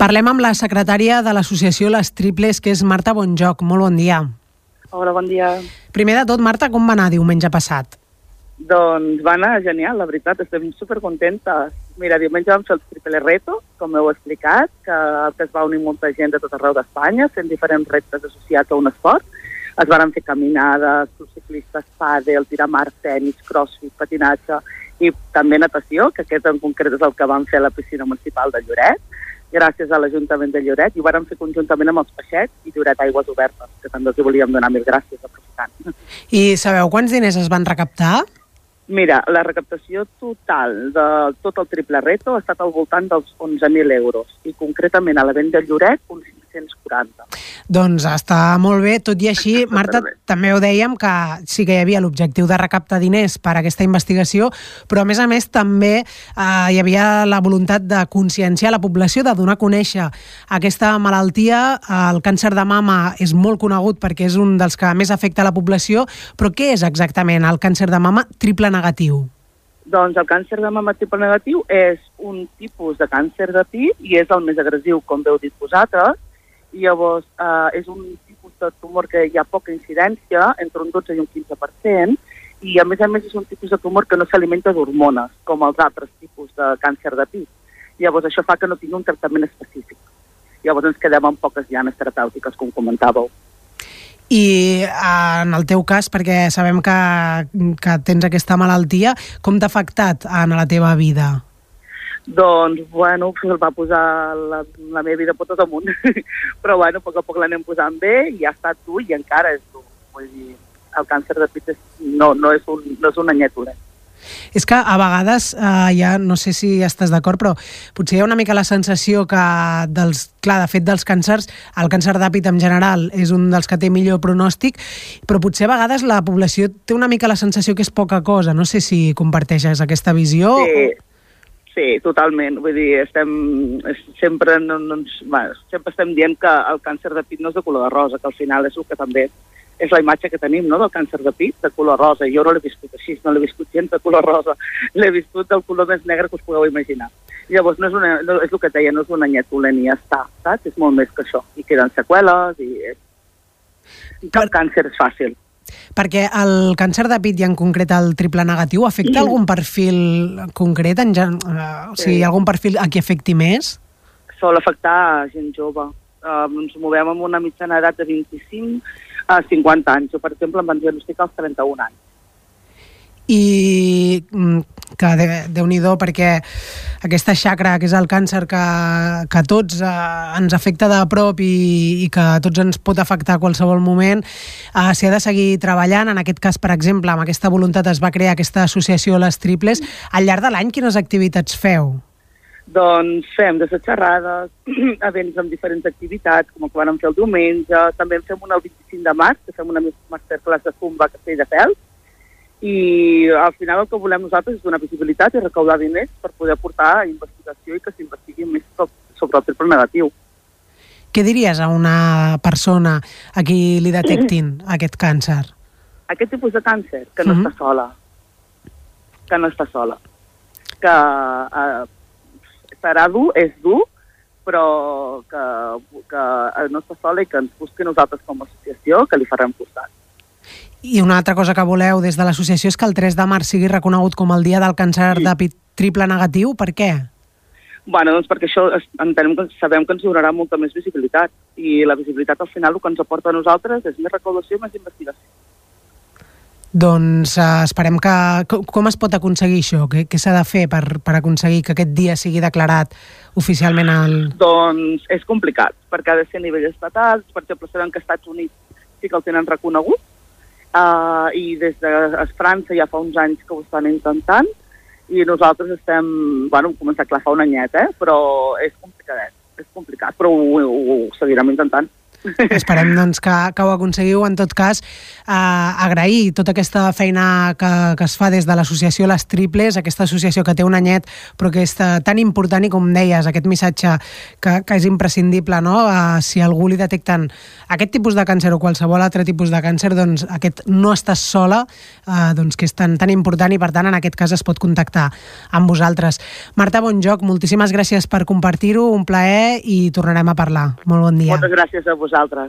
Parlem amb la secretària de l'associació Les Triples, que és Marta Bonjoc. Molt bon dia. Hola, bon dia. Primer de tot, Marta, com va anar diumenge passat? Doncs va anar genial, la veritat, estem supercontentes. Mira, diumenge vam fer el triple reto, com heu explicat, que, que es va unir molta gent de tot arreu d'Espanya, fent diferents reptes associats a un esport. Es van fer caminades, ciclistes, pàdel, tirar mar, tenis, crossfit, patinatge i també natació, que aquest en concret és el que vam fer a la piscina municipal de Lloret, gràcies a l'Ajuntament de Lloret, i ho vam fer conjuntament amb els peixets i Lloret Aigües Obertes, que també els volíem donar mil gràcies aprofitant. I sabeu quants diners es van recaptar? Mira, la recaptació total de tot el triple reto ha estat al voltant dels 11.000 euros i concretament a la venda de Lloret uns 540. Doncs està molt bé, tot i així, Marta, també ho dèiem que sí que hi havia l'objectiu de recaptar diners per a aquesta investigació, però a més a més també eh, hi havia la voluntat de conscienciar la població, de donar a conèixer aquesta malaltia. El càncer de mama és molt conegut perquè és un dels que més afecta la població, però què és exactament el càncer de mama triple negatiu? Doncs el càncer de mama triple negatiu és un tipus de càncer de pit i és el més agressiu, com veu dit vosaltres, llavors eh, és un tipus de tumor que hi ha poca incidència, entre un 12 i un 15%, i a més a més és un tipus de tumor que no s'alimenta d'hormones, com els altres tipus de càncer de pit. Llavors això fa que no tingui un tractament específic. Llavors ens quedem amb poques llanes terapèutiques, com comentàveu. I en el teu cas, perquè sabem que, que tens aquesta malaltia, com t'ha afectat en la teva vida? Doncs, bueno, el va posar la, la meva vida potes amunt. Però, bueno, a poc a poc l'anem posant bé i ha estat dur i encara és dur. Vull dir, el càncer de pit és, no, no, és un, no és una nyetura. És que a vegades, eh, ja no sé si estàs d'acord, però potser hi ha una mica la sensació que, dels, clar, de fet dels càncers, el càncer d'àpid en general és un dels que té millor pronòstic, però potser a vegades la població té una mica la sensació que és poca cosa. No sé si comparteixes aquesta visió. Sí, Sí, totalment. Vull dir, estem sempre, no, no, bueno, sempre estem dient que el càncer de pit no és de color de rosa, que al final és el que també és la imatge que tenim no, del càncer de pit, de color rosa. Jo no l'he viscut així, no l'he viscut gens de color rosa. L'he viscut del color més negre que us podeu imaginar. Llavors no és, una, no, és el que et deia, no és una nyetula ni ja està, saps? És molt més que això. I queden seqüeles i... Cap càncer és fàcil. Perquè el càncer de pit i en concret el triple negatiu afecta sí. algun perfil concret? En, uh, o sigui, sí. algun perfil a qui afecti més? Sol afectar gent jove. Uh, ens movem amb una mitjana edat de 25 a 50 anys. Jo, per exemple, em van diagnosticar als 31 anys i mm, que de, déu nhi perquè aquesta xacra, que és el càncer que, que tots eh, ens afecta de prop i, i que a tots ens pot afectar a qualsevol moment, eh, s'hi ha de seguir treballant. En aquest cas, per exemple, amb aquesta voluntat es va crear aquesta associació Les Triples. Al llarg de l'any, quines activitats feu? Doncs fem de xerrades, events amb diferents activitats, com el que vam fer el diumenge, també en fem una el 25 de març, que fem una masterclass de Zumba a Castelldefels, i al final el que volem nosaltres és donar visibilitat i recaudar diners per poder portar investigació i que s'investigui més sobre el triple negatiu. Què diries a una persona a qui li detectin aquest càncer? Aquest tipus de càncer, que no uh mhm. -huh. està sola. Que no està sola. Que eh, serà dur, és dur, però que, que no està sola i que ens busqui nosaltres com a associació, que li farem costat. I una altra cosa que voleu des de l'associació és que el 3 de març sigui reconegut com el dia del càncer sí. de pit triple negatiu. Per què? Bueno, doncs perquè això entenem que sabem que ens donarà molta més visibilitat i la visibilitat al final el que ens aporta a nosaltres és més recaudació i més investigació. Doncs uh, esperem que... Com es pot aconseguir això? Què, què s'ha de fer per, per aconseguir que aquest dia sigui declarat oficialment al... Doncs és complicat, perquè ha de ser a nivell estatal. Per exemple, sabem que als Estats Units sí que el tenen reconegut, uh, i des de França ja fa uns anys que ho estan intentant i nosaltres estem, bueno, hem començat clar fa un anyet, eh? però és complicadet, és complicat, però ho, ho, ho seguirem intentant. Esperem doncs, que, que ho aconseguiu. En tot cas, eh, agrair tota aquesta feina que, que es fa des de l'associació Les Triples, aquesta associació que té un anyet, però que és tan important i, com deies, aquest missatge que, que és imprescindible, no? Eh, si algú li detecten aquest tipus de càncer o qualsevol altre tipus de càncer, doncs aquest no estàs sola, eh, doncs que és tan, tan important i, per tant, en aquest cas es pot contactar amb vosaltres. Marta Bonjoc, moltíssimes gràcies per compartir-ho, un plaer i tornarem a parlar. Molt bon dia. Moltes gràcies a vosaltres.